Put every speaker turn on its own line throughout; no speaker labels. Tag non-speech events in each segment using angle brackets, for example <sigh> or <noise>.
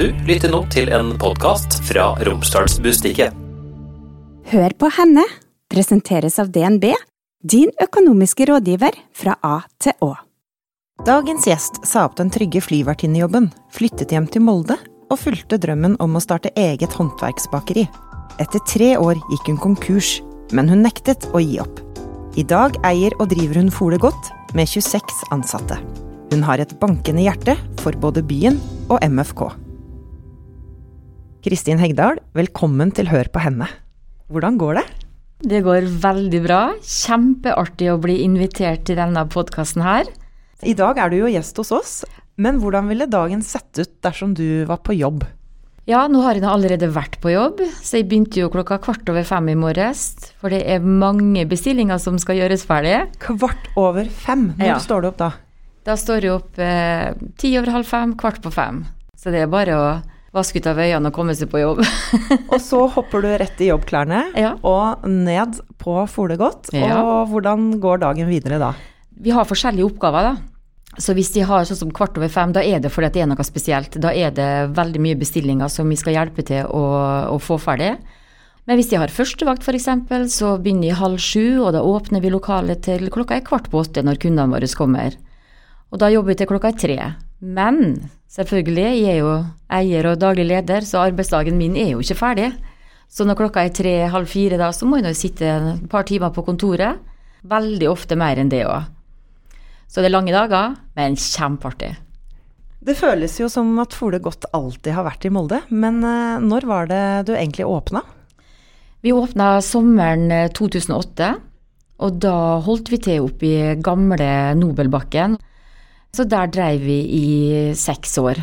Du lytter nå til en podkast fra Romsdalsbustikket.
Hør på henne presenteres av DNB, din økonomiske rådgiver fra A til Å.
Dagens gjest sa opp den trygge flyvertinnejobben, flyttet hjem til Molde og fulgte drømmen om å starte eget håndverksbakeri. Etter tre år gikk hun konkurs, men hun nektet å gi opp. I dag eier og driver hun Fole godt, med 26 ansatte. Hun har et bankende hjerte for både byen og MFK. Kristin Hegdal, velkommen til Hør på henne. Hvordan går det?
Det går veldig bra. Kjempeartig å bli invitert til denne podkasten her.
I dag er du jo gjest hos oss, men hvordan ville dagen sett ut dersom du var på jobb?
Ja, nå har jeg allerede vært på jobb, så jeg begynte jo klokka kvart over fem i morges. For det er mange bestillinger som skal gjøres ferdig.
Kvart over fem? Når
Ja.
står du opp da?
Da står jeg opp eh, ti over halv fem, kvart på fem. Så det er bare å vaske ut av øynene og komme seg på jobb. <laughs>
Og så hopper du rett i jobbklærne
Ja.
og ned på Fole godt.
Ja.
Og hvordan går dagen videre da?
Vi har forskjellige oppgaver, da. Så hvis de har sånn som kvart over fem, da er det fordi det er noe spesielt. Da er det veldig mye bestillinger som vi skal hjelpe til å, å få ferdig. Men hvis de har førstevakt f.eks., så begynner de halv sju, og da åpner vi lokalet til klokka er kvart på åtte når kundene våre kommer. Og da jobber vi til klokka er tre. Men selvfølgelig, jeg er jo eier og daglig leder, så arbeidsdagen min er jo ikke ferdig. Så når klokka er tre-halv fire, da, så må jeg nå sitte et par timer på kontoret. Veldig ofte mer enn det òg. Så det er lange dager, men kjempeartig.
Det føles jo som at Fole godt alltid har vært i Molde, men eh, når var det du egentlig åpna?
Vi åpna sommeren eh, 2008, og da holdt vi til oppe i gamle Nobelbakken. Så der dreiv vi i seks år.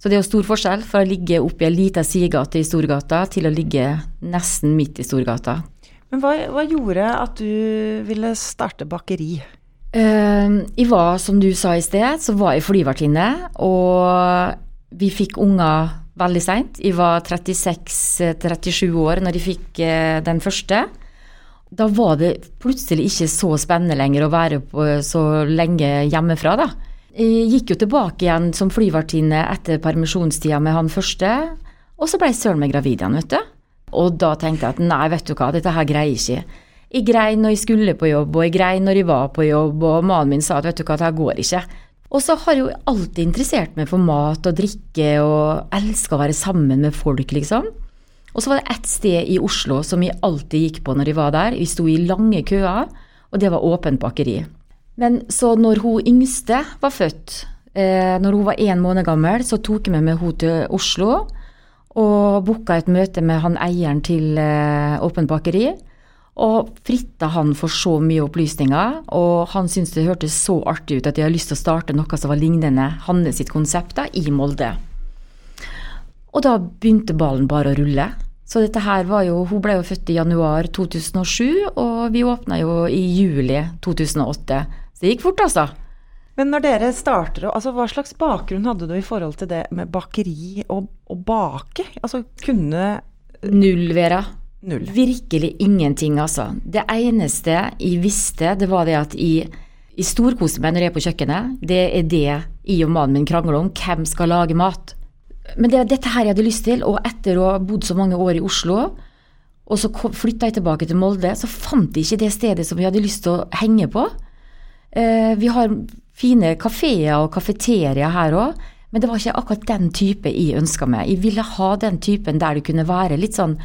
Så det er jo stor forskjell fra å ligge oppi i ei lita sidegate i Storgata til å ligge nesten midt i Storgata.
Men hva, hva gjorde at du ville starte bakeri?
Uh, jeg var, som du sa i sted, så var jeg flyvertinne, og vi fikk unger veldig seint. Jeg var 36-37 år når jeg fikk uh, den første. Da var det plutselig ikke så spennende lenger å være på så lenge hjemmefra, da. Jeg gikk jo tilbake igjen som flyvertinne etter permisjonstida med han første, og så ble jeg søren meg gravid igjen, vet du. Og da tenkte jeg at nei, vet du hva, dette her greier jeg ikke. Jeg grein når jeg skulle på jobb, og jeg grein når jeg var på jobb, og mannen min sa at vet du hva, dette går ikke. Og så har jeg jo alltid interessert meg for mat og drikke, og elska å være sammen med folk, liksom. Og så var det ett sted i Oslo som jeg alltid gikk på når jeg var der. Vi sto i lange køer, og det var åpent bakeri. Men så når hun yngste var født, eh, når hun var én måned gammel, så tok jeg med henne til Oslo og booka et møte med han eieren til eh, Åpent bakeri. Og fritta han for så mye opplysninger, og han syntes det hørtes så artig ut at de hadde lyst til å starte noe som var lignende sitt konsept i Molde. Og da begynte ballen bare å rulle. Så dette her var jo Hun ble jo født i januar 2007, og vi åpna jo i juli 2008. Det gikk fort, altså.
Men når dere starter, altså hva slags bakgrunn hadde du i forhold til det med bakeri og, og bake? Altså kunne
Null, Vera.
Null.
Virkelig ingenting, altså. Det eneste jeg visste, det var det at jeg, jeg storkoser meg når jeg er på kjøkkenet. Det er det jeg og mannen min krangler om. Hvem skal lage mat? Men det var dette her jeg hadde lyst til, og etter å ha bodd så mange år i Oslo, og så flytta jeg tilbake til Molde, så fant jeg ikke det stedet som jeg hadde lyst til å henge på. Eh, vi har fine kafeer og kafeterier her òg, men det var ikke akkurat den type jeg ønska meg. Jeg ville ha den typen der det kunne være litt sånn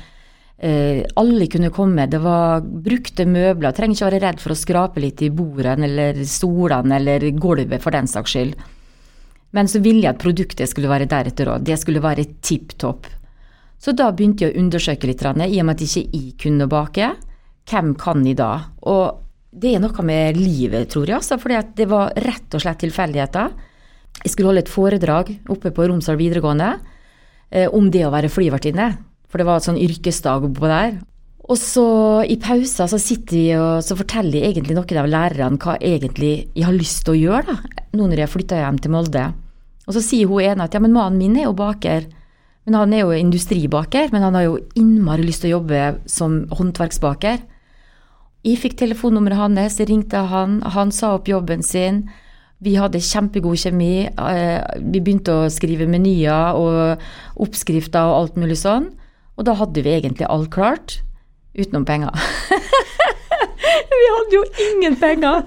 eh, Alle kunne komme. Det var brukte møbler. Trenger ikke være redd for å skrape litt i bordene eller stolene eller gulvet for den saks skyld. Men så ville jeg at produktet skulle være deretter òg. Det skulle være tipp topp. Så da begynte jeg å undersøke litt, i og med at ikke jeg kunne bake. Hvem kan jeg da? Og det er noe med livet, tror jeg, altså, fordi det var rett og slett tilfeldigheter. Jeg skulle holde et foredrag oppe på Romsdal videregående eh, om det å være flyvertinne. For det var et sånn yrkesdag oppå der. Og så i pausa så sitter vi og så forteller jeg egentlig noen av lærerne hva egentlig jeg har lyst til å gjøre, da, nå når jeg flytter hjem til Molde. Og så sier hun ene at ja, men mannen min er jo baker. Men han er jo industribaker, men han har jo innmari lyst til å jobbe som håndverksbaker. Jeg fikk telefonnummeret hans, ringte han, han sa opp jobben sin. Vi hadde kjempegod kjemi. eh, Vi begynte å skrive menyer og oppskrifter og alt mulig sånn. Og da hadde vi egentlig alt klart, utenom penger. <laughs> vi hadde jo ingen penger!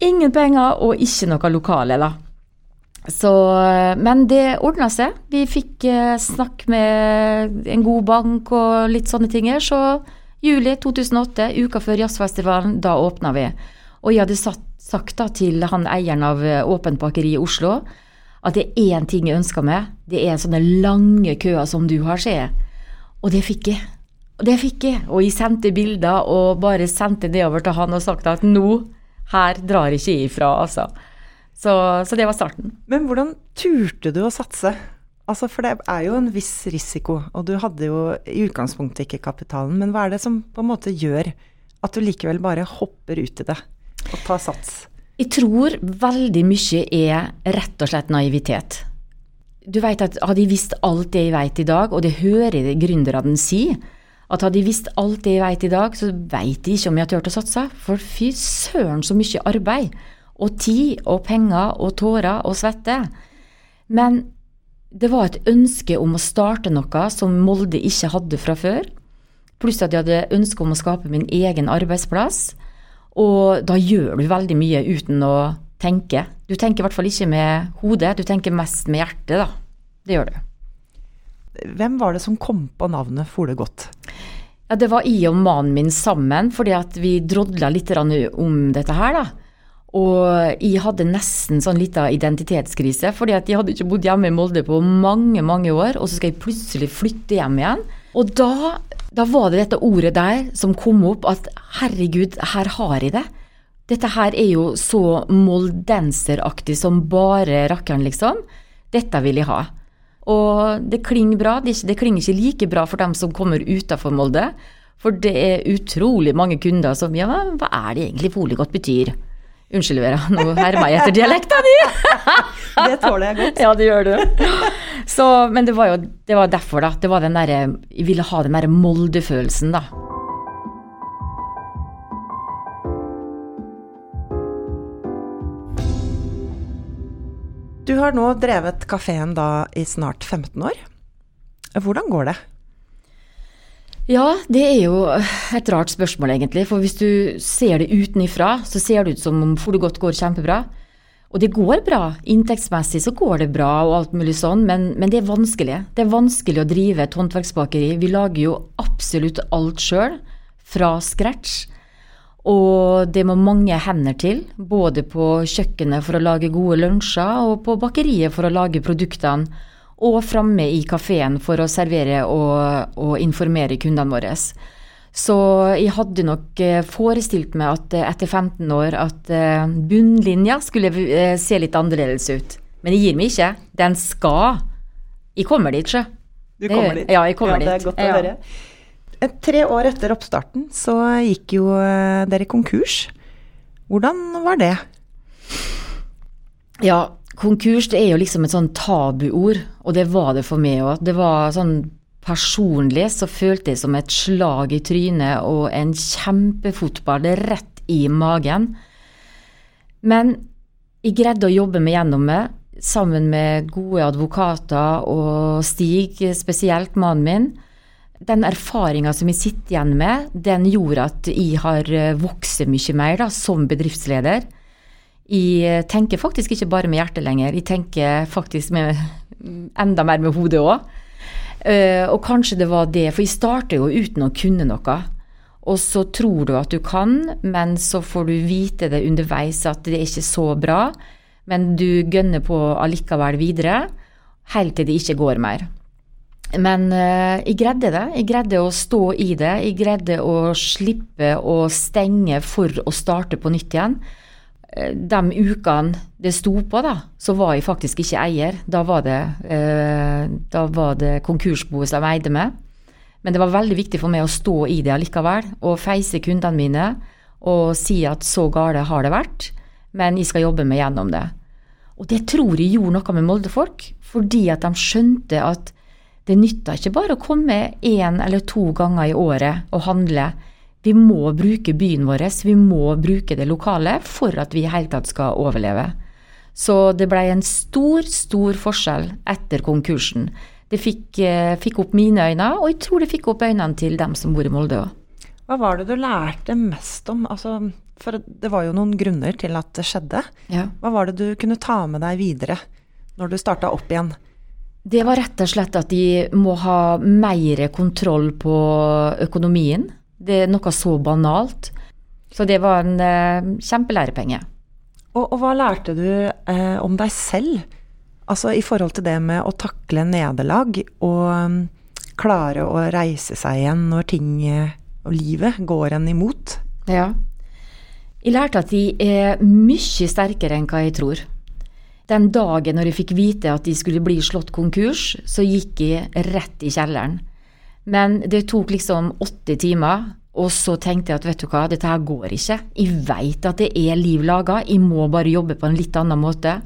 Ingen penger og ikke noe lokale, da. Så, men det ordna seg. Vi fikk eh, snakk med en god bank og litt sånne ting. her, Så juli 2008, uka før jazzfestivalen, da åpna vi. Og jeg hadde satt, sagt da til han eieren av eh, Åpent bakeri i Oslo at det er én ting jeg ønsker meg. Det er sånne lange køer som du har, sier. Og det fikk jeg. Og det fikk jeg. Og jeg sendte bilder og bare sendte nedover til han og sagt at nå, her drar ikke jeg ifra, altså. Så, så det var starten.
Men hvordan turte du å satse? Altså, for det er jo en viss risiko, og du hadde jo i utgangspunktet ikke kapitalen. Men hva er det som på en måte gjør at du likevel bare hopper ut i det og tar sats?
Jeg tror veldig mye er rett og slett naivitet. Du vet at hadde jeg visst alt det jeg vet i dag, og det hører jeg gründerne si, at hadde jeg visst alt det jeg vet i dag, så vet jeg ikke om jeg har turt å satse. For fy søren så mye arbeid, og tid og penger og tårer og svette. Men det var et ønske om å starte noe som Molde ikke hadde fra før. Pluss at jeg hadde ønske om å skape min egen arbeidsplass. Og da gjør du veldig mye uten å tenke. Du tenker i hvert fall ikke med hodet, du tenker mest med hjertet, da. Det gjør du.
Hvem var det som kom på navnet Fole Godt?
Ja, det var jeg og mannen min sammen, fordi at vi drodla litt om dette her, da. Og jeg hadde nesten sånn lita identitetskrise, fordi at jeg hadde ikke bodd hjemme i Molde på mange, mange år, og så skal jeg plutselig flytte hjem igjen. Og da, da var det dette ordet der som kom opp, at herregud, her har jeg det. Dette her er jo så moldenseraktig som bare rakkeren, liksom. Dette vil jeg ha. Og det klinger bra. Det, det klinger ikke like bra for dem som kommer utafor Molde. For det er utrolig mange kunder som Ja, hva er det egentlig boliggodt betyr? Unnskyld, Vera, nå herma jeg etter dialekta di! <laughs>
Det tåler jeg godt.
Ja, det gjør du. Så, men det var jo det var derfor, da. Det var den derre Jeg ville ha den derre Molde-følelsen, da.
Du har nå drevet kafeen da i snart 15 år. Hvordan går det?
Ja, det er jo et rart spørsmål, egentlig. For hvis du ser det utenifra, så ser det ut som om for det godt går kjempebra. Og det går bra. Inntektsmessig så går det bra og alt mulig sånn, men, men det er vanskelig. Det er vanskelig å drive et håndverksbakeri. Vi lager jo absolutt alt sjøl, fra scratch. Og det må mange hender til, både på kjøkkenet for å lage gode lunsjer, og på bakeriet for å lage produktene, og framme i kafeen for å servere og, og informere kundene våre. Så jeg hadde nok eh, forestilt meg at eh, etter 15 år at eh, bunnlinja skulle se litt annerledes ut. Men jeg gir meg ikke. Den skal. Jeg kommer dit, sjø.
Du kommer dit?
Ja, jeg kommer
ja, Det er
dit.
godt å høre. Tre år etter oppstarten så gikk jo dere konkurs. Hvordan var det?
Ja, konkurs det er jo liksom et sånn tabuord, og det var det for meg òg. Det var sånn personlig så følte jeg som et slag i trynet og en kjempefotball rett i magen. Men jeg greide å jobbe meg gjennom det, sammen med gode advokater og Stig, spesielt mannen min. Den erfaringa som jeg sitter igjen med, den gjorde at jeg har vokst mye mer da, som bedriftsleder. Jeg tenker faktisk ikke bare med hjertet lenger, jeg tenker faktisk med, <laughs> enda mer med hodet òg. og kanskje det var det, for jeg starter jo uten å kunne noe. Og så tror du at du kan, men så får du vite det underveis at det er ikke så bra. Men du gønner på allikevel videre, helt til det ikke går mer. Men eh, jeg greide det. Jeg greide å stå i det. Jeg greide å slippe å stenge for å starte på nytt igjen. Eh, De ukene det sto på, da, så var jeg faktisk ikke eier. Da var det, eh, da var det konkursboet som eide meg. Men det var veldig viktig for meg å stå i det allikevel, og feise kundene mine og si at så gale har det vært, men jeg skal jobbe meg gjennom det. Og det tror jeg gjorde noe med Molde-folk, fordi at de skjønte at det nytta ikke bare å komme én eller to ganger i året og handle. Vi må bruke byen vår, vi må bruke det lokale for at vi i hele tatt skal overleve. Så det blei en stor, stor forskjell etter konkursen. Det fikk, eh, fikk, opp mine øyne, og jeg tror det fikk opp øynene til dem som bor i Molde òg.
Hva var det du lærte mest om? Altså, for det var jo noen grunner til at det skjedde.
Ja.
Hva var det du kunne ta med deg videre når du starta opp igjen?
Det var rett og slett at de må ha mer kontroll på økonomien. Det er noe så banalt. Så det var en eh, kjempelærepenge.
Og, og, hva lærte du eh, om deg selv? Altså i forhold til det med å takle nederlag og um, klare å reise seg igjen når ting eh, og livet går en imot?
Ja. Jeg lærte at de er mye sterkere enn hva jeg tror. Den dagen når jeg fikk vite at de skulle bli slått konkurs, så gikk jeg rett i kjelleren. Men det tok liksom åtte timer, og så tenkte jeg at vet du hva, dette her går ikke. Jeg veit at det er liv laga, jeg må bare jobbe på en litt annen måte.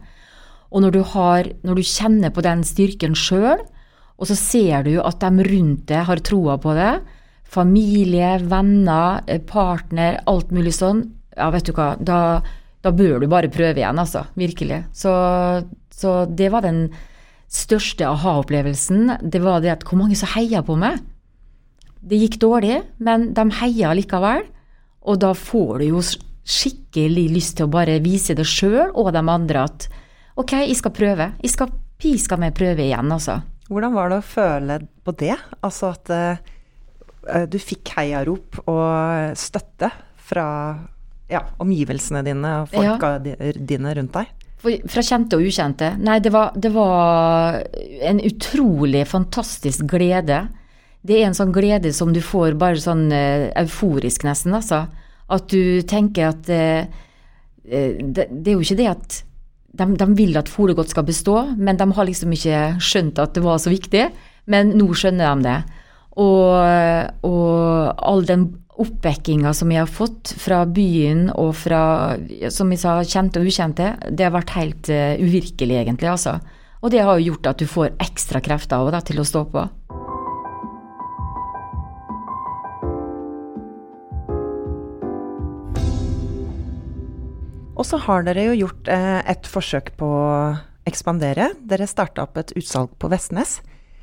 Og når du, har, når du kjenner på den styrken sjøl, og så ser du at de rundt deg har troa på det, familie, venner, eh, partner, alt mulig sånn, ja, vet du hva, da, da bør du bare prøve igjen, altså. Virkelig. Så, så det var den største aha-opplevelsen. Det var det at hvor mange som heia på meg. Det gikk dårlig, men de heia likevel. Og da får du jo skikkelig lyst til å bare vise det sjøl og de andre at ok, jeg skal prøve. Jeg skal piska meg prøve igjen, altså.
Hvordan var det å føle på det? Altså at uh, du fikk heiarop og støtte fra ja, omgivelsene dine og folka ja. dine rundt deg?
Fra kjente og ukjente. Nei, det var, det var en utrolig fantastisk glede det er en sånn glede som du får bare sånn uh, euforisk, nesten, altså. At du tenker at uh, det, det, er jo ikke det at de, de vil at Folegodt skal bestå, men de har liksom ikke skjønt at det var så viktig. Men nå skjønner de det. Og, og all den oppvekkinga som jeg har fått fra byen og fra, som jeg sa, kjente og ukjente, det har vært helt uh, uvirkelig, egentlig, altså. Og det har jo gjort at du får ekstra krefter av, da, til å stå på.
Og så har dere jo gjort eh, et forsøk på å ekspandere. Dere starta opp et utsalg på Vestnes.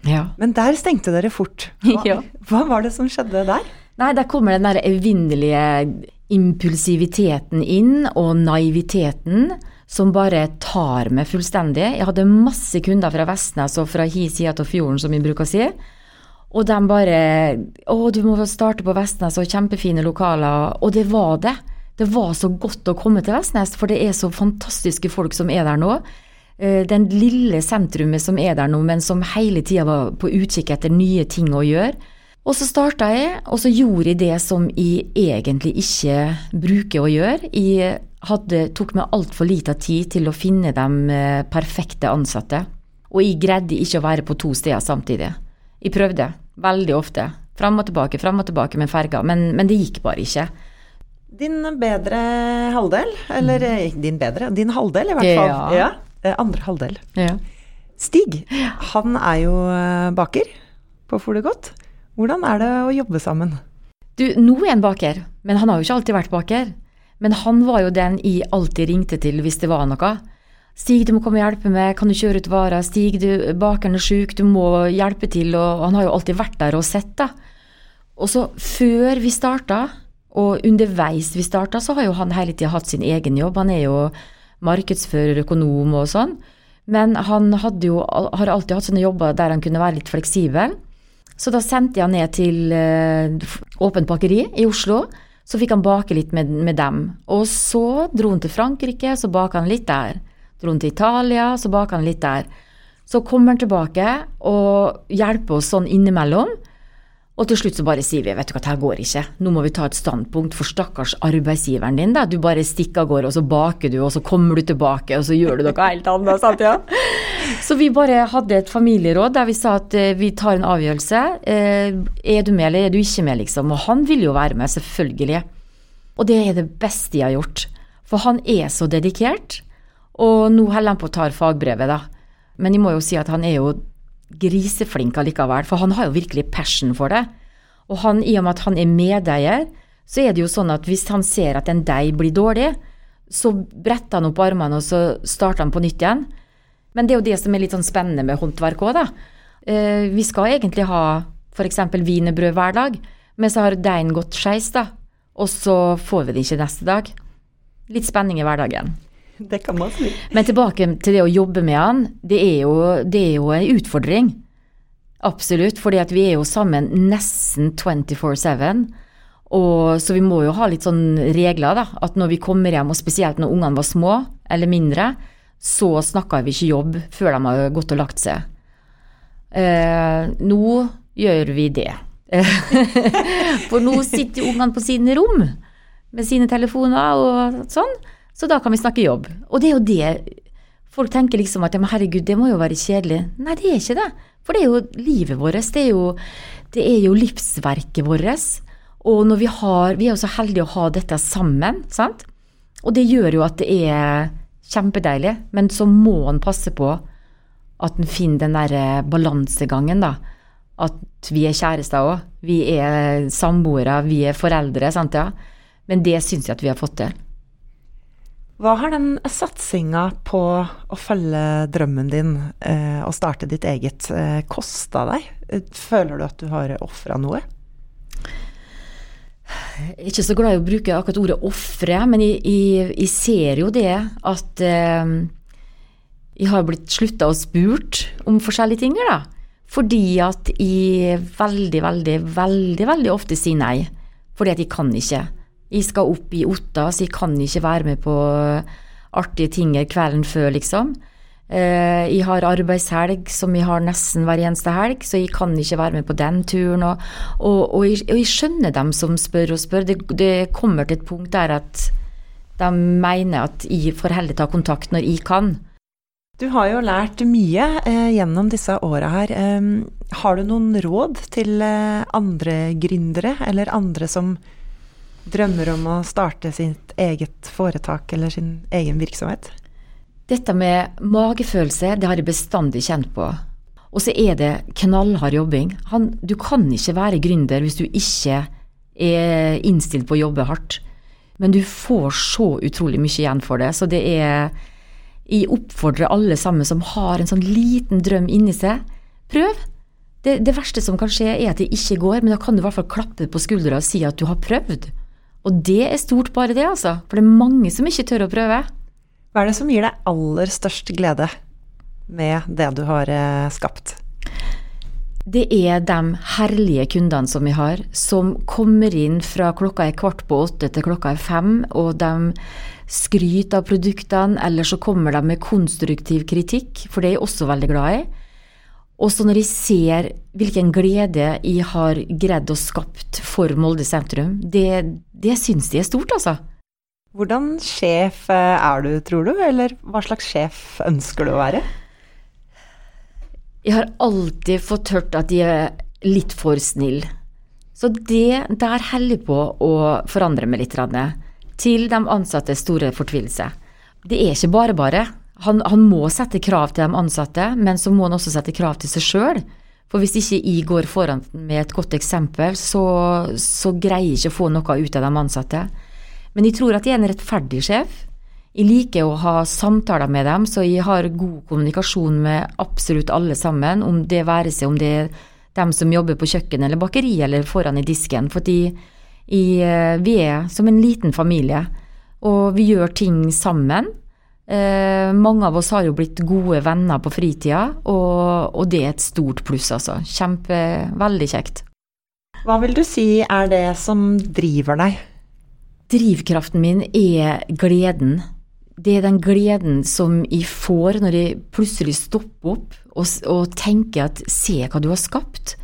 Ja.
Men der stengte dere fort. Hva, <laughs> ja. hva var det som skjedde der?
Nei, der kommer den der evinnelige impulsiviteten inn, og naiviteten som bare tar meg fullstendig. Jeg hadde masse kunder fra Vestnes og fra hi side av fjorden, som vi bruker å si. Og de bare Å, du må starte på Vestnes og kjempefine lokaler. Og det var det det var så godt å komme til Vestnes, for det er så fantastiske folk som er der nå. Eh, den lille sentrumet som er der nå, men som hele tida var på utkikk etter nye ting å gjøre. Og så starta jeg, og så gjorde jeg det som jeg egentlig ikke bruker å gjøre. Jeg hadde, tok meg altfor lite tid til å finne de eh, perfekte ansatte. Og jeg greide ikke å være på to steder samtidig. Jeg prøvde, veldig ofte. Fram og tilbake, fram og tilbake med ferga, men, men det gikk bare ikke.
Din bedre halvdel, eller mm. Eh, din bedre, din halvdel i hvert fall. Ja. ja. Eh, andre halvdel.
Ja.
Stig, han er jo eh, baker på Folegodt. Hvordan er det å jobbe sammen?
Du, nå er han baker, men han har jo ikke alltid vært baker. Men han var jo den jeg alltid ringte til hvis det var noe. Stig, du må komme og hjelpe meg, kan du kjøre ut varer? Stig, du, bakeren er sjuk, du må hjelpe til. Og han har jo alltid vært der og sett, da. Og så, før vi starta, og underveis vi starta, så har jo han hele tida hatt sin egen jobb. Han er jo markedsfører, økonom og sånn. Men han jo, har alltid hatt sånne jobber der han kunne være litt fleksibel. Så da sendte jeg han ned til uh, Åpent bakeri i Oslo. Så fikk han bake litt med, med, dem. Og så dro han til Frankrike, så baka han litt der. Dro han til Italia, så baka han litt der. Så kommer han tilbake og hjelper oss sånn innimellom. Og til slutt så bare sier vi vet du hva, det her går ikke, nå må vi ta et standpunkt for stakkars arbeidsgiveren din. da, Du bare stikker av gårde, og så baker du, og så kommer du tilbake, og så gjør du noe helt annet. sant, ja? <laughs> Så vi bare hadde et familieråd der vi sa at eh, vi tar en avgjørelse. Eh, er du med, eller er du ikke med, liksom? Og han vil jo være med, selvfølgelig. Og det er det beste jeg har gjort. For han er så dedikert. Og nå holder han på å ta fagbrevet, da. Men jeg må jo si at han er jo griseflink allikevel, for han har jo virkelig passion for det. Og han, i og med at han er medeier, så er det jo sånn at hvis han ser at en deig blir dårlig, så bretter han opp armene og så starter han på nytt igjen. Men det er jo det som er litt sånn spennende med håndverk òg, da. Eh, vi skal egentlig ha f.eks. wienerbrød hver dag, men så har deigen gått skeis, da. Og så får vi det ikke neste dag. Litt spenning i hverdagen.
Det kan man si.
Men tilbake til det å jobbe med han, det er jo, det er jo en utfordring. Absolutt, fordi vi er jo sammen nesten 24-7. Så vi må jo ha litt sånn regler, da. At når vi kommer hjem, og spesielt når ungene var små eller mindre, så snakker vi ikke jobb før de har gått og lagt seg. Eh, nå gjør vi det. <laughs> For nå sitter ungene på sine rom med sine telefoner og sånn, så da kan vi snakke jobb. Og det er jo det folk tenker liksom at herregud, det må jo være kjedelig. Nei, det er ikke det. For det er jo livet vårt. Det er jo, det er jo livsverket vårt. Og når vi har Vi er jo så heldige å ha dette sammen, sant? Og det gjør jo at det er kjempedeilig, men så må en passe på at en finner den der eh, balansegangen, da. At vi er kjærester òg. Vi er samboere, vi er foreldre, sant ja. Men det syns jeg at vi har fått til.
Hva har den satsinga på å følge drømmen din eh, og starte ditt eget eh, kosta deg? Føler du at du har ofra noe?
Jeg er ikke så glad i å bruke akkurat ordet ofre, men jeg, ser jo det at eh, jeg har blitt slutta og spurt om forskjellige ting, da. Fordi at jeg veldig, veldig, veldig, veldig ofte sier nei. Fordi at jeg kan ikke. Jeg skal opp i Otta, så jeg kan ikke være med på artige ting kvelden før, liksom. Eh, jeg har arbeidshelg som jeg har nesten hver eneste helg, så jeg kan ikke være med på den turen. Og, og, og, jeg, og jeg, skjønner dem som spør og spør. Det, det, kommer til et punkt der at de mener at jeg får heller ta kontakt når jeg kan.
Du har jo lært mye eh, gjennom disse åra her. Eh, har du noen råd til eh, andre gründere, eller andre som drømmer om å starte sitt eget foretak eller sin egen virksomhet?
Dette med magefølelse, det har jeg bestandig kjent på. Og så er det knallhard jobbing. Han, du kan ikke være gründer hvis du ikke er innstilt på å jobbe hardt. Men du får så utrolig mye igjen for det. Så det er Jeg oppfordrer alle sammen som har en sånn liten drøm inni seg, prøv. Det, det, verste som kan skje, er at det ikke går, men da kan du i hvert fall klappe på skuldra og si at du har prøvd. Og det er stort, bare det, altså. For det er mange som ikke tør å prøve.
Hva er det som gir deg aller størst glede med det du har eh, skapt?
Det er de herlige kundene som vi har, som kommer inn fra klokka er kvart på åtte til klokka er fem, og de skryter av produktene, eller så kommer de med konstruktiv kritikk, for det er jeg også veldig glad i. Og så når jeg ser hvilken glede jeg har greid å skapt for Molde sentrum, det, det syns jeg er stort, altså.
Hvordan sjef eh, er du, tror du, eller hva slags sjef ønsker du å være?
Jeg har alltid fått hørt at de er litt for snill. Så det der holder jeg på å forandre meg litt. Til de ansattes store fortvilelse. Det er ikke bare bare. Han, han, må sette krav til de ansatte, men så må han også sette krav til seg sjøl. For hvis ikke jeg går foran med et godt eksempel, så, så greier jeg ikke å få noe ut av de ansatte. Men jeg tror at jeg er en rettferdig sjef. Jeg liker å ha samtaler med dem, så jeg har god kommunikasjon med absolutt alle sammen, om det være seg om det er dem som jobber på kjøkken eller bakeriet eller foran i disken. Fordi jeg, vi er som en liten familie, og vi gjør ting sammen. Eh, mange av oss har jo blitt gode venner på fritida, og, og det er et stort pluss, altså. Kjempe, veldig kjekt.
Hva vil du si er det som driver deg?
Drivkraften min er gleden. Det er den gleden som jeg får når jeg plutselig stopper opp og, og tenker at se hva du har skapt.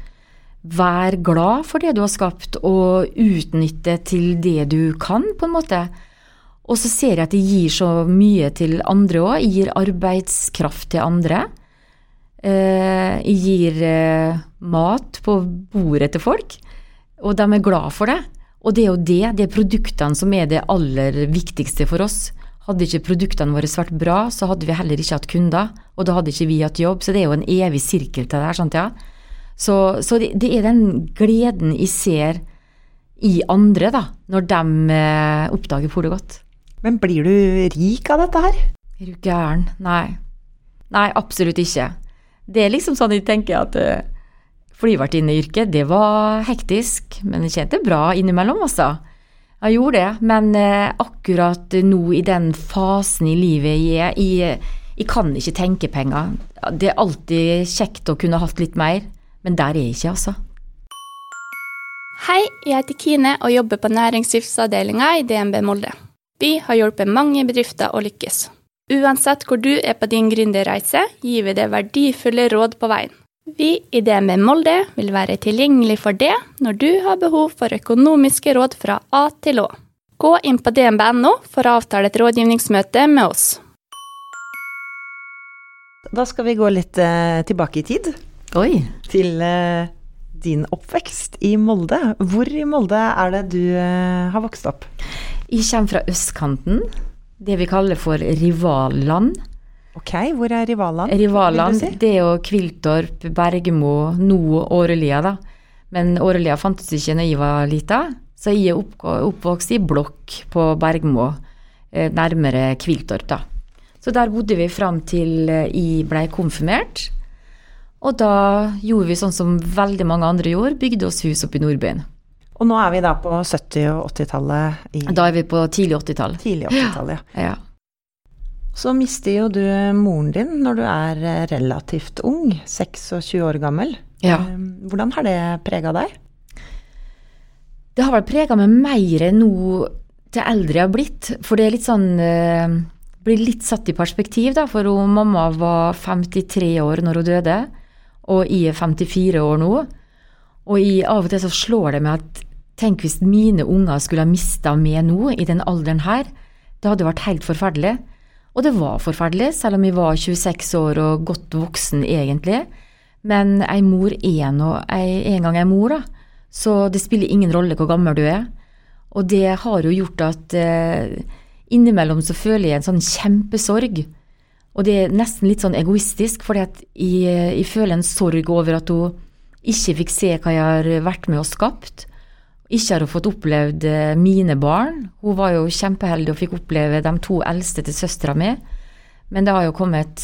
Vær glad for det du har skapt, og utnytte til det du kan, på en måte. Og så ser jeg at det gir så mye til andre òg. Gir arbeidskraft til andre. Eh, gir eh, mat på bordet til folk, og de er glad for det. Og det er jo det, det er produktene som er det aller viktigste for oss. Hadde ikke produktene våre vært bra, så hadde vi heller ikke hatt kunder, og da hadde ikke vi hatt jobb. Så det er jo en evig sirkel til det her, sant ja. Så, så det, det, er den gleden jeg ser i andre, da, når de eh, oppdager det gått.
Men blir du rik av dette her?
Er du gæren? Nei. Nei, absolutt ikke. Det er liksom sånn jeg tenker at uh, flyvertinneyrket, det var hektisk, men jeg tjente bra innimellom, altså. Jeg gjorde det, men uh, akkurat nå i den fasen i livet jeg er, jeg, jeg kan ikke tenke penger. Det er alltid kjekt å kunne hatt litt mer, men der er jeg ikke, altså.
Hei, jeg heter Kine og jobber på næringslivsavdelinga i DNB Molde. Vi har hjulpet mange bedrifter å lykkes. Uansett hvor du er på din gründerreise, gir vi deg verdifulle råd på veien. Vi i DNB Molde vil være tilgjengelig for det når du har behov for økonomiske råd fra A til Å. Gå inn på dnb.no for å avtale et rådgivningsmøte med oss.
Da skal vi gå litt eh, tilbake i tid,
Oi.
til eh, din oppvekst i Molde. Hvor i Molde er det du eh, har vokst opp?
Jeg kommer fra østkanten, det vi kaller for rivalland.
Ok, hvor er
rivalland?
Rivalland, si?
det er jo Kviltorp, Bergemo, nå Årelia, da. Men Årelia fantes ikke når jeg var lita, så jeg er oppvokst i blokk på Bergemo, eh, nærmere Kviltorp, da. Så der bodde vi fram til eh, jeg blei konfirmert. Og da gjorde vi sånn som veldig mange andre gjorde, bygde oss hus oppe i Nordbyen.
Og nå er vi da på 70- og 80-tallet i
Da er vi på tidlig 80-tall.
tidlig 80-tall, Ja.
Ja.
Så mister jo du moren din når du er eh, relativt ung, 26 år gammel.
Ja.
Eh, Hvordan har det prega deg?
Det har vel prega meg mer nå til eldre jeg har blitt. For det er litt sånn eh, Blir litt satt i perspektiv, da. For hun, mamma var 53 år når hun døde, og jeg er 54 år nå. Og jeg, av og til så slår det meg at tenk hvis mine unger skulle ha mista meg nå, i den alderen her. Det hadde vært helt forferdelig. Og det var forferdelig, selv om jeg var 26 år og godt voksen egentlig. Men ei mor er nå en gang ei mor, da. Så det spiller ingen rolle hvor gammel du er. Og det har jo gjort at eh, innimellom så føler jeg en sånn kjempesorg. Og det er nesten litt sånn egoistisk, fordi at jeg, jeg føler en sorg over at hun ikke fikk se hva jeg har vært med og skapt. Ikke har hun fått opplevd eh, mine barn. Hun var jo kjempeheldig og fikk oppleve de to eldste til søstera mi. Men det har jo kommet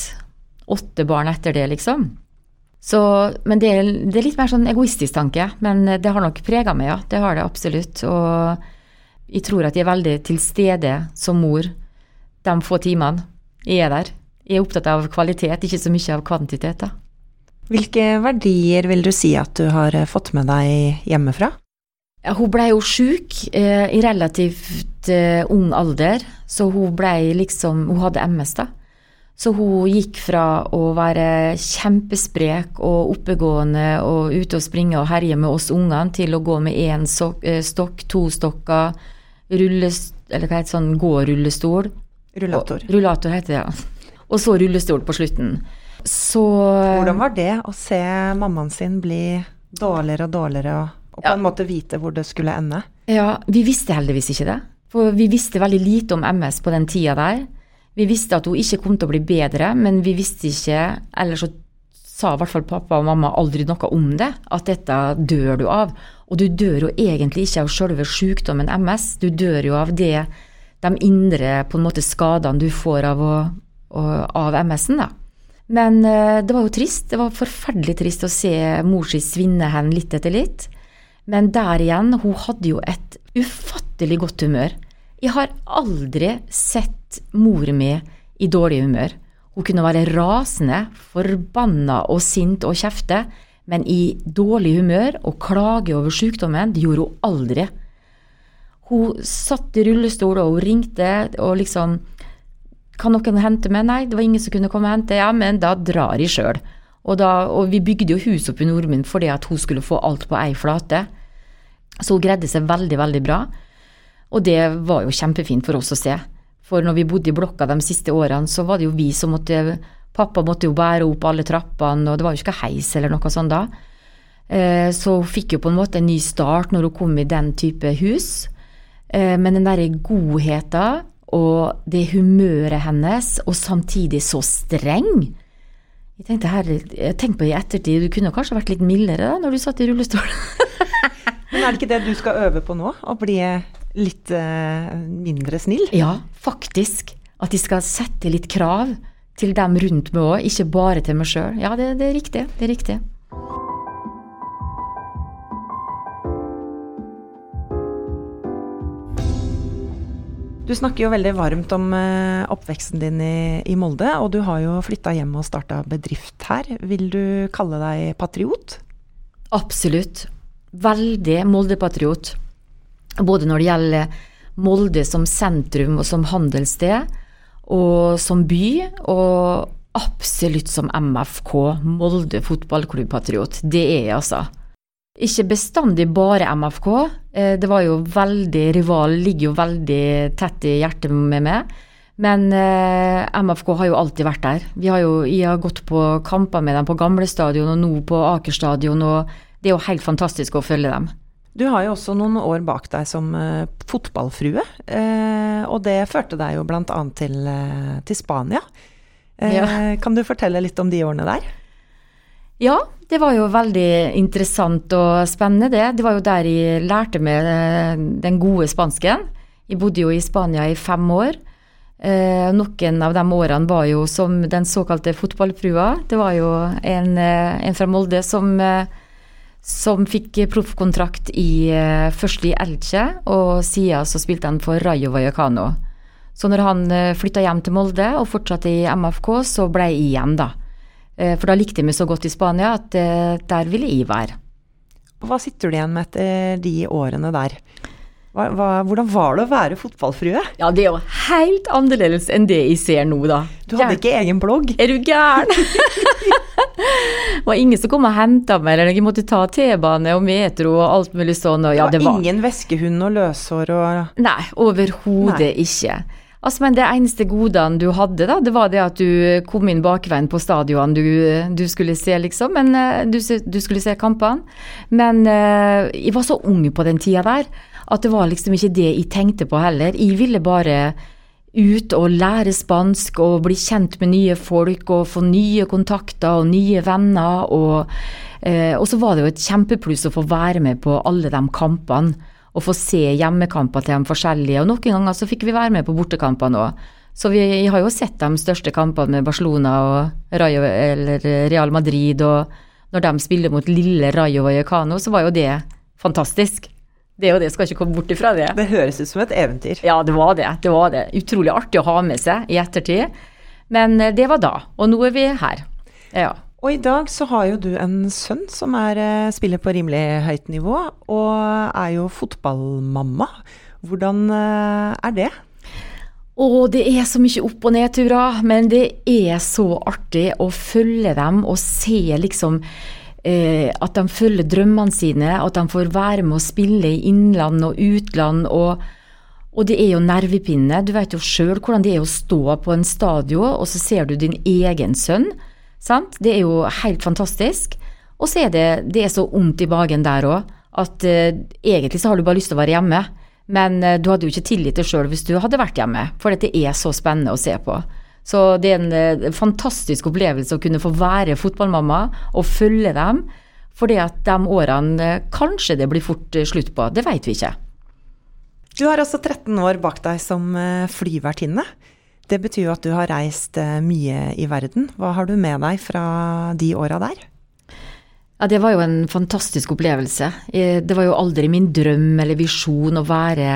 åtte barn etter det, liksom. Så, men det er, det er litt mer sånn egoistisk tanke. Men det har nok prega meg, ja. Det har det absolutt. Og jeg tror at jeg er veldig til stede som mor de få timene jeg er der. Jeg er opptatt av kvalitet, ikke så mye av kvantitet. da.
Hvilke verdier vil du si at du har eh, fått med deg hjemmefra?
Ja, Hun blei jo sjuk eh, i relativt eh, ung alder, så hun blei liksom Hun hadde MS, da. Så hun gikk fra å være kjempesprek og oppegående og ute og springe og herje med oss ungene, til å gå med én stokk, to stokker, rullest, eller hva heter det, sånn gå-rullestol.
Rullator.
Og- Rullator heter det, ja. Og så rullestol på slutten. Så
Hvordan var det å se mammaen sin bli dårligere og dårligere, og, og på
Ja.
en måte vite hvor det skulle ende?
Ja, vi visste heldigvis ikke det. For vi visste veldig lite om MS på den tida der. Vi visste at hun ikke kom til å bli bedre, men vi visste ikke Eller så sa i hvert fall pappa og mamma aldri noe om det, at dette dør du av. Og du dør jo egentlig ikke av selve sykdommen MS, du dør jo av det, de indre på en måte skadene du får av, å, av MS-en, da. Men eh, det var jo trist. Det var forferdelig trist å se mor si svinne hen litt etter litt. Men der igjen, hun hadde jo et ufattelig godt humør. Jeg har aldri sett mor mi i dårlig humør. Hun kunne være rasende, forbanna og sint og kjefte, men i dårlig humør og klage over sykdommen, det gjorde hun aldri. Hun satt i rullestol og hun ringte og liksom Kan noen hente meg? Nei, det var ingen som kunne komme og hente. Ja, men da drar jeg sjøl. Og, da- og vi bygde jo hus opp i Nordmund fordi at hun skulle få alt på ei flate. Så hun greide seg veldig, veldig bra. Og det var jo kjempefint for oss å se. For når vi bodde i blokka de siste årene, så var det jo vi som måtte Pappa måtte jo bære opp alle trappene, og det var jo ikke heis eller noe sånt da. Eh, Så hun fikk jo på en måte en ny start når hun kom i den type hus. Eh, Men den derre godheten og det humøret hennes, og samtidig så streng. Jeg tenkte, her, jeg tenkte på i ettertid, du kunne kanskje vært litt mildere da, når du satt i rullestol. <laughs>
Men er det ikke det du skal øve på nå? Å bli litt uh, mindre snill?
Ja, faktisk. At de skal sette litt krav til dem rundt meg òg, ikke bare til meg sjøl. Ja, det, det er riktig. Det er riktig.
Du snakker jo veldig varmt om eh, oppveksten din i, i Molde, og du har jo flytta hjem og starta bedrift her. Vil du kalle deg patriot?
Absolutt. Veldig Molde-patriot. Både når det gjelder Molde som sentrum og som handelssted, og som by, og absolutt som MFK, Molde fotballklubb-patriot. Det er jeg, altså. Ikke bestandig bare MFK. Eh, det var jo veldig rival, ligger jo veldig tett i hjertet med meg. Men eh, MFK har jo alltid vært der. Vi har jo, jeg har gått på kamper med dem på gamle stadion og nå på Aker stadion, og det er jo helt fantastisk å følge dem.
Du har jo også noen år bak deg som eh, fotballfrue, eh, og det førte deg jo bl.a. Til, uh, til Spania. Ja. Kan du fortelle litt om de årene der?
Ja, det var jo veldig interessant og spennende, det. Det var jo der jeg lærte meg den gode spansken. Jeg bodde jo i Spania i fem år. noen av de årene var jo som den såkalte fotballfrua. Det var jo en, en fra Molde som som fikk proffkontrakt i, eh, først i Elche, og siden så spilte han for Rayo Vallecano. Så når han eh, flytta hjem til Molde og fortsatte i MFK, så ble jeg igjen, da. Eh, for da likte jeg meg så godt i Spania at der ville jeg være.
Hva sitter du igjen med etter de årene der? Hva, hva, hvordan var det å være fotballfrue?
Ja, det er jo helt annerledes enn det jeg ser nå, da.
Du hadde ikke egen blogg?
Er du gæren? det <laughs> var ingen som kom og henta meg, eller jeg måtte ta T-bane og metro og alt mulig sånn. Og,
ja, det, var det var ingen veskehund og løshår og
Nei, overhodet ikke. Altså, men det eneste godene du hadde, da, det var det at du kom inn bakveien på stadionene du, du skulle se, liksom. Men eh, du, du skulle se kampene. Men uh, jeg var så ung på den tida der at det var liksom ikke det jeg tenkte på heller. Jeg ville bare ut og lære spansk og bli kjent med nye folk og få nye kontakter og nye venner. Og, uh, og så var det jo et kjempepluss å få være med på alle de kampene. Og få se hjemmekamper til de forskjellige. Og noen ganger så fikk vi være med på bortekampene òg. Så vi har jo sett de største kampene med Barcelona og Rayo, Real Madrid. Og når de spiller mot lille Rayo Vallecano, så var jo det fantastisk. Det jo det, skal ikke komme bort ifra det.
Det høres ut som et eventyr.
Ja, det var det. Det var det. Utrolig artig å ha med seg i ettertid. Men eh, det var da, og nå er vi her. Ja.
Og i dag så har jo du en sønn som er, eh, spiller på rimelig høyt nivå, og er jo fotballmamma. Hvordan eh, er det?
Å, det er så mye opp- og nedturer, men det er så artig å følge dem og se liksom eh, at de følger drømmene sine, at de får være med å spille i innland og utland. og og det er jo nervepinne. Du vet jo sjøl hvordan det er å stå på en stadion, og så ser du din egen sønn. Sant? Det er jo helt fantastisk. Og så er det, det er så vondt i magen der òg, at uh, egentlig så har du bare lyst til å være hjemme. Men uh, du hadde jo ikke tillit til sjøl hvis du hadde vært hjemme, for dette er så spennende å se på. Så det er en eh, fantastisk opplevelse å kunne få være fotballmamma og følge dem. Fordi at de årene eh, kanskje det blir fort eh, slutt på, det vet vi ikke.
Du har også 13 år bak deg som flyvertinne. Det betyr jo at du har reist mye i verden. Hva har du med deg fra de åra der?
Ja, Det var jo en fantastisk opplevelse. Det var jo aldri min drøm eller visjon å være,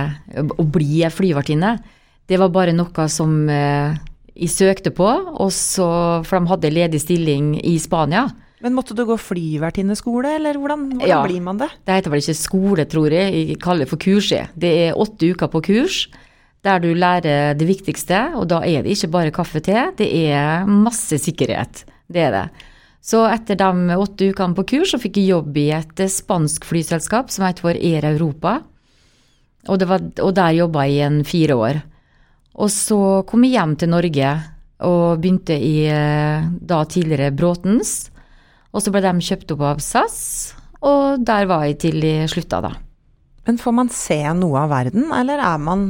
å bli flyvertinne. Det var bare noe som jeg søkte på, så, for de hadde ledig stilling i Spania.
Men måtte du gå flyvertinneskole, eller hvordan, hvordan ja, blir man det?
Det heter vel ikke skole, tror jeg. Jeg kaller det for kurset. Det er åtte uker på kurs der du lærer det viktigste, og da er det ikke bare kaffe og te, det er masse sikkerhet. Det er det. Så etter de åtte ukene på kurs, så fikk jeg jobb i et spansk flyselskap som heter for Air Europa, og, var, og der jobba jeg i en fire år. Og så kom jeg hjem til Norge og begynte i eh, da tidligere Bråtens. Og så ble de kjøpt opp av SAS, og der var jeg til de slutta, da.
Men får man se noe av verden, eller er man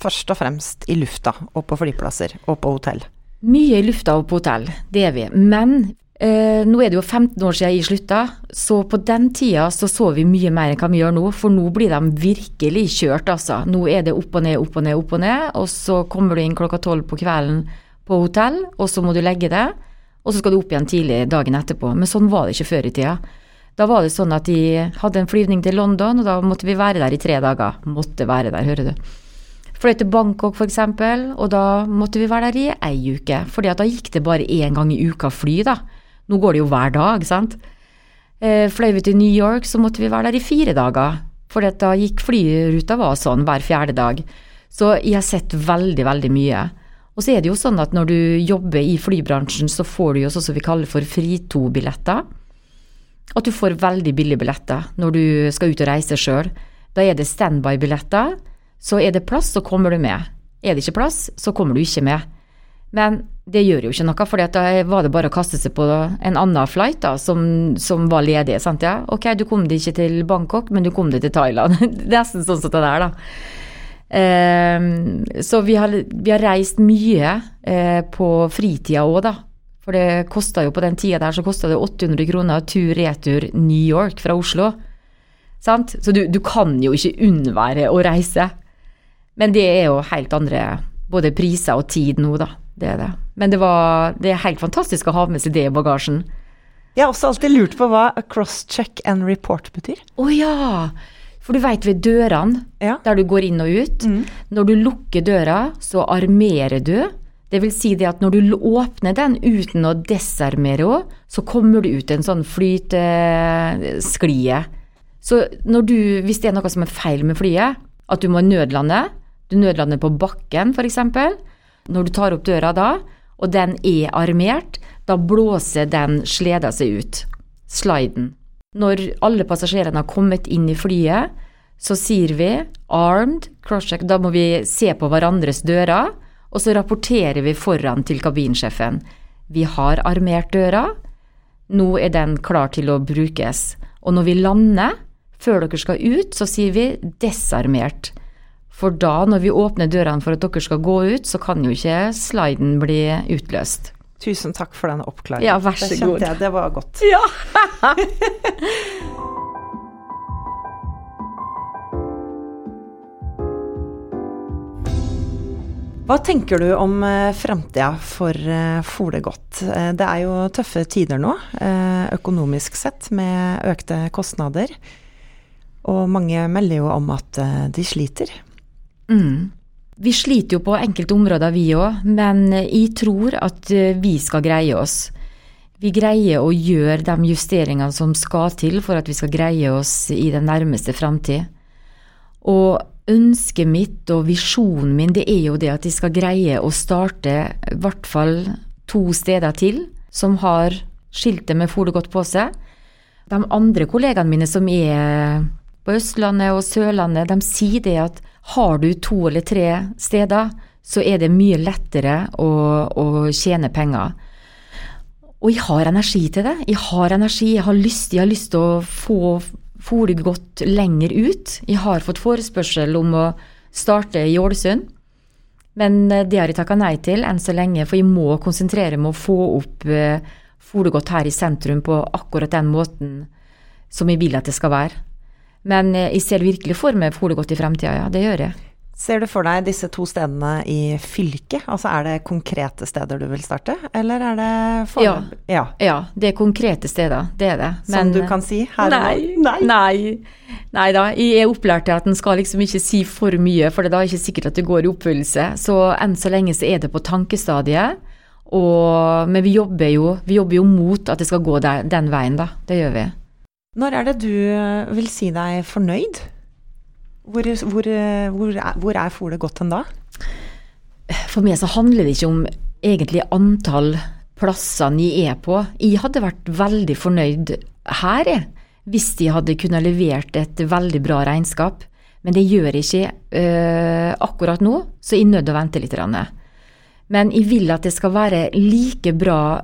først og fremst i lufta og på flyplasser og på hotell?
Mye i lufta og på hotell, det er vi. Men Eh, nå er det jo 15 år siden jeg slutta, så på den tida så så vi mye mer enn hva vi gjør nå. For nå blir de virkelig kjørt, altså. Nå er det opp og ned, opp og ned, opp og ned. Og så kommer du inn klokka tolv på kvelden på hotell, og så må du legge det. Og så skal du opp igjen tidlig dagen etterpå. Men sånn var det ikke før i tida. Da var det sånn at de hadde en flyvning til London, og da måtte vi være der i tre dager. Måtte være der, hører du. Fløy til Bangkok f.eks., og da måtte vi være der i ei uke. fordi da gikk det bare én gang i uka fly, da. Nå går det jo hver dag, sant. Eh, fløy vi til New York, så måtte vi være der i fire dager. For da gikk flyruta var sånn hver fjerde dag. Så jeg har sett veldig, veldig mye. Og så er det jo sånn at når du jobber i flybransjen, så får du jo sånn som vi kaller for fritobilletter. At du får veldig billige billetter når du skal ut og reise sjøl. Da er det standby-billetter. Så er det plass, så kommer du med. Er det ikke plass, så kommer du ikke med. Men det gjør jo ikke noe, for da var det bare å kaste seg på en annen flight da, som, som var ledig. sant ja? Ok, du kom deg ikke til Bangkok, men du kom deg til Thailand. <laughs> Nesten sånn som det der, da. Eh, så vi har, vi har, reist mye eh, på fritida òg, da. For det kosta jo på den tida der så kosta det 800 kroner tur-retur New York fra Oslo. Sant? Så du, du kan jo ikke unnvære å reise. Men det er jo helt andre både priser og tid nå, da. Det er det. Men det, var, det er helt fantastisk å ha med seg det i bagasjen.
Jeg har også alltid lurt på hva cross-check and report betyr.
Å oh, ja! For du veit ved dørene, ja. der du går inn og ut, mm. når du lukker døra, så armerer du. Det vil si det at når du åpner den uten å desarmere henne, så kommer du ut en sånn flytesklie. Så når du, hvis det er noe som er feil med flyet, at du må nødlande, du nødlander på bakken f.eks., når du tar opp døra da, og den er armert, da blåser den sleda seg ut. Sliden. Når alle passasjerene har kommet inn i flyet, så sier vi 'armed crosscheck'. Da må vi se på hverandres dører, og så rapporterer vi foran til kabinsjefen. Vi har armert døra, nå er den klar til å brukes. Og når vi lander, før dere skal ut, så sier vi 'desarmert'. For da, når vi åpner dørene for at dere skal gå ut, så kan jo ikke sliden bli utløst.
Tusen takk for den oppklaringen.
Ja, vær så god.
Det kjente Jeg, det var godt. <laughs>
Ja.
Hva tenker du om eh, framtida for eh, Folegodt? Eh, det er jo tøffe tider nå, økonomisk sett, med økte kostnader. Og mange melder jo om at de sliter.
Mm. Vi sliter jo på enkelte områder, vi òg, men jeg tror at eh, vi skal greie oss. Vi greier å gjøre de justeringene som skal til for at vi skal greie oss i den nærmeste framtid. Og ønsket mitt og visjonen min, det er jo det at de skal greie å starte i hvert fall to steder til som har skiltet med Folegodt på seg. De andre kollegaene mine som er på Østlandet og Sørlandet, de sier det at har du to eller tre steder, så er det mye lettere å, å tjene penger. Og jeg har energi til det. Jeg har energi, jeg har lyst, jeg har lyst til å få fôre godt lenger ut. Jeg har fått forespørsel om å starte i Ålesund. Men eh, det har jeg takka nei til enn så lenge, for jeg må konsentrere meg om å få opp eh, Folegodt her i sentrum på akkurat den måten som jeg vil at det skal være. Men eh, jeg ser virkelig for meg Holegodt i fremtida, ja. Det gjør jeg.
Ser du for deg disse to stedene i fylket? Altså er det konkrete steder du vil starte, eller er det for...
Ja. ja. ja. det er konkrete steder, det er det.
Men, Som du kan si her
nei,
og
nå? Nei. nei. Nei da, jeg er opplært til at en skal liksom ikke si for mye, for det er da ikke sikkert at det går i oppfyllelse. Så enn så lenge så er det på tankestadiet. Og, men vi jobber, jo, vi jobber jo mot at det skal gå der, den veien, da. Det gjør vi.
Når er det du eh, vil si deg fornøyd? Hvor, hvor, eh, hvor, er, hvor er folet gått hen da?
For meg så handler det ikke om egentlig antall plasser jeg er på. Jeg hadde vært veldig fornøyd her, jeg, hvis de hadde kunnet levert et veldig bra regnskap. Men det gjør jeg ikke uh, akkurat nå, så jeg er nødt til å vente litt. Men jeg vil at det skal være like bra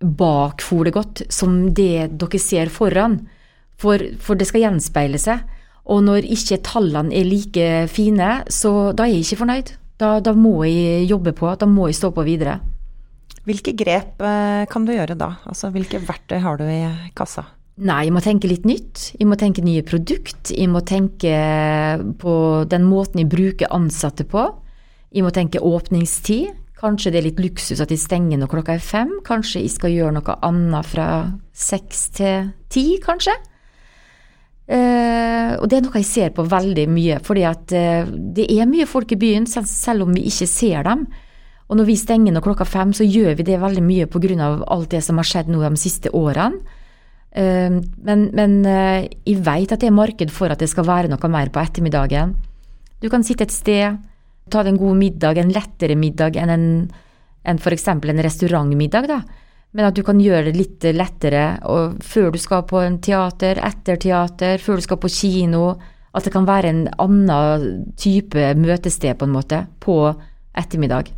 bak Folegodt som det dere ser foran. For, for det skal gjenspeile seg. Og når ikke tallene er like fine, så da er jeg ikke fornøyd. Da, da, må jeg jobbe på, da må jeg stå på videre.
Hvilke grep eh, kan du gjøre da? Altså hvilke verktøy har du i kassa?
Nei, jeg må tenke litt nytt. Jeg må tenke nye produkt. Jeg må tenke på den måten jeg bruker ansatte på. Jeg må tenke åpningstid. Kanskje det er litt luksus at jeg stenger når klokka er fem. Kanskje jeg skal gjøre noe annet fra seks til ti, kanskje. Uh, og det er noe jeg ser på veldig mye, fordi at uh, det er mye folk i byen, selv, selv, om vi ikke ser dem. Og når vi stenger når klokka fem, så gjør vi det veldig mye pga. alt det som har skjedd nå de siste årene. Uh, men, men jeg vet at det er marked for at det skal være noe mer på ettermiddagen. Du kan sitte et sted, ta deg en god middag, en lettere middag enn en, en f.eks. en restaurantmiddag. da men at du kan gjøre det litt lettere før du skal på en teater, etter teater, før du skal på kino. At det kan være en annen type møtested, på en måte, på ettermiddag.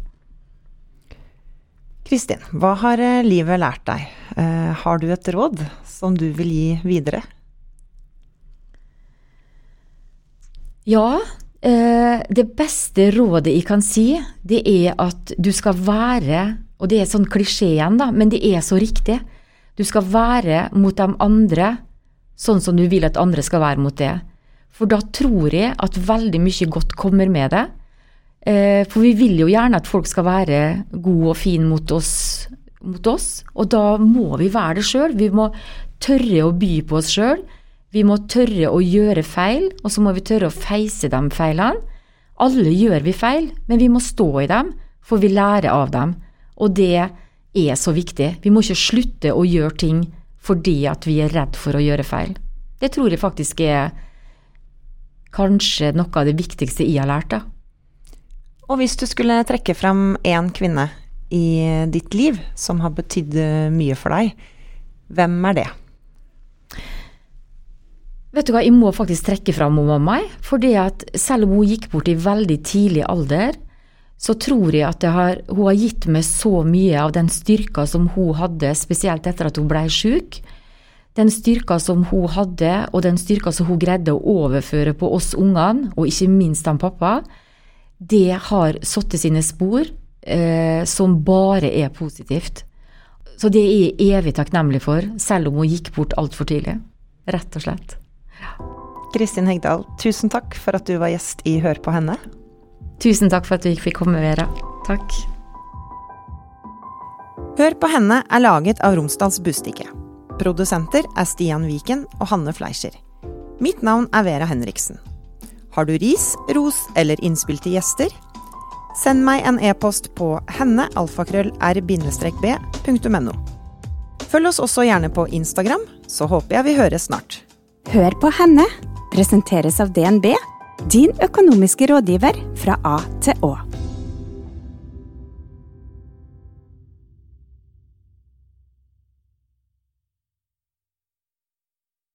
Kristin, hva har eh, livet lært deg? Eh, har du et råd som du vil gi videre?
Ja. Eh, det beste rådet jeg kan si, det er at du skal være og det er sånn klisjé igjen, da, men det er så riktig. Du skal være mot de andre sånn som du vil at andre skal være mot det. For da tror jeg at veldig mye godt kommer med det. Eh, for vi vil jo gjerne at folk skal være gode og fine mot oss, mot oss. Og da må vi være det sjøl. Vi må tørre å by på oss sjøl. Vi må tørre å gjøre feil, og så må vi tørre å feise de feilene. Alle gjør vi feil, men vi må stå i dem, for vi lærer av dem. Og det er så viktig. Vi må ikke slutte å gjøre ting fordi at vi er redd for å gjøre feil. Det tror jeg faktisk er kanskje noe av det viktigste jeg har lært. da.
Og hvis du skulle trekke fram én kvinne i ditt liv som har betydd mye for deg, hvem er det?
Vet du hva, jeg må faktisk trekke fram mamma. For det at selv om hun gikk bort i veldig tidlig alder, så tror jeg at har, hun har gitt meg så mye av den styrka som hun hadde, spesielt etter at hun blei sjuk. Den styrka som hun hadde, og den styrka som hun greide å overføre på oss ungene, og ikke minst han pappa, det har satt sine spor eh, som bare er positivt. Så det er jeg evig takknemlig for, selv om hun gikk bort altfor tidlig. Rett og slett.
Kristin Hegdal, tusen takk for at du var gjest i Hør på henne.
Tusen takk for at du fikk komme, Vera. Takk.
Hør på henne er laget av Romsdals Bustikke. Produsenter er Stian Viken og Hanne Fleischer. Mitt navn er Vera Henriksen. Har du ris, ros eller innspill til gjester? Send meg en e-post på hennealfakrøll-r-b.no. Følg oss også gjerne på Instagram, så håper jeg vi høres snart.
Hør på henne presenteres av DNB din økonomiske rådgiver fra A til Å.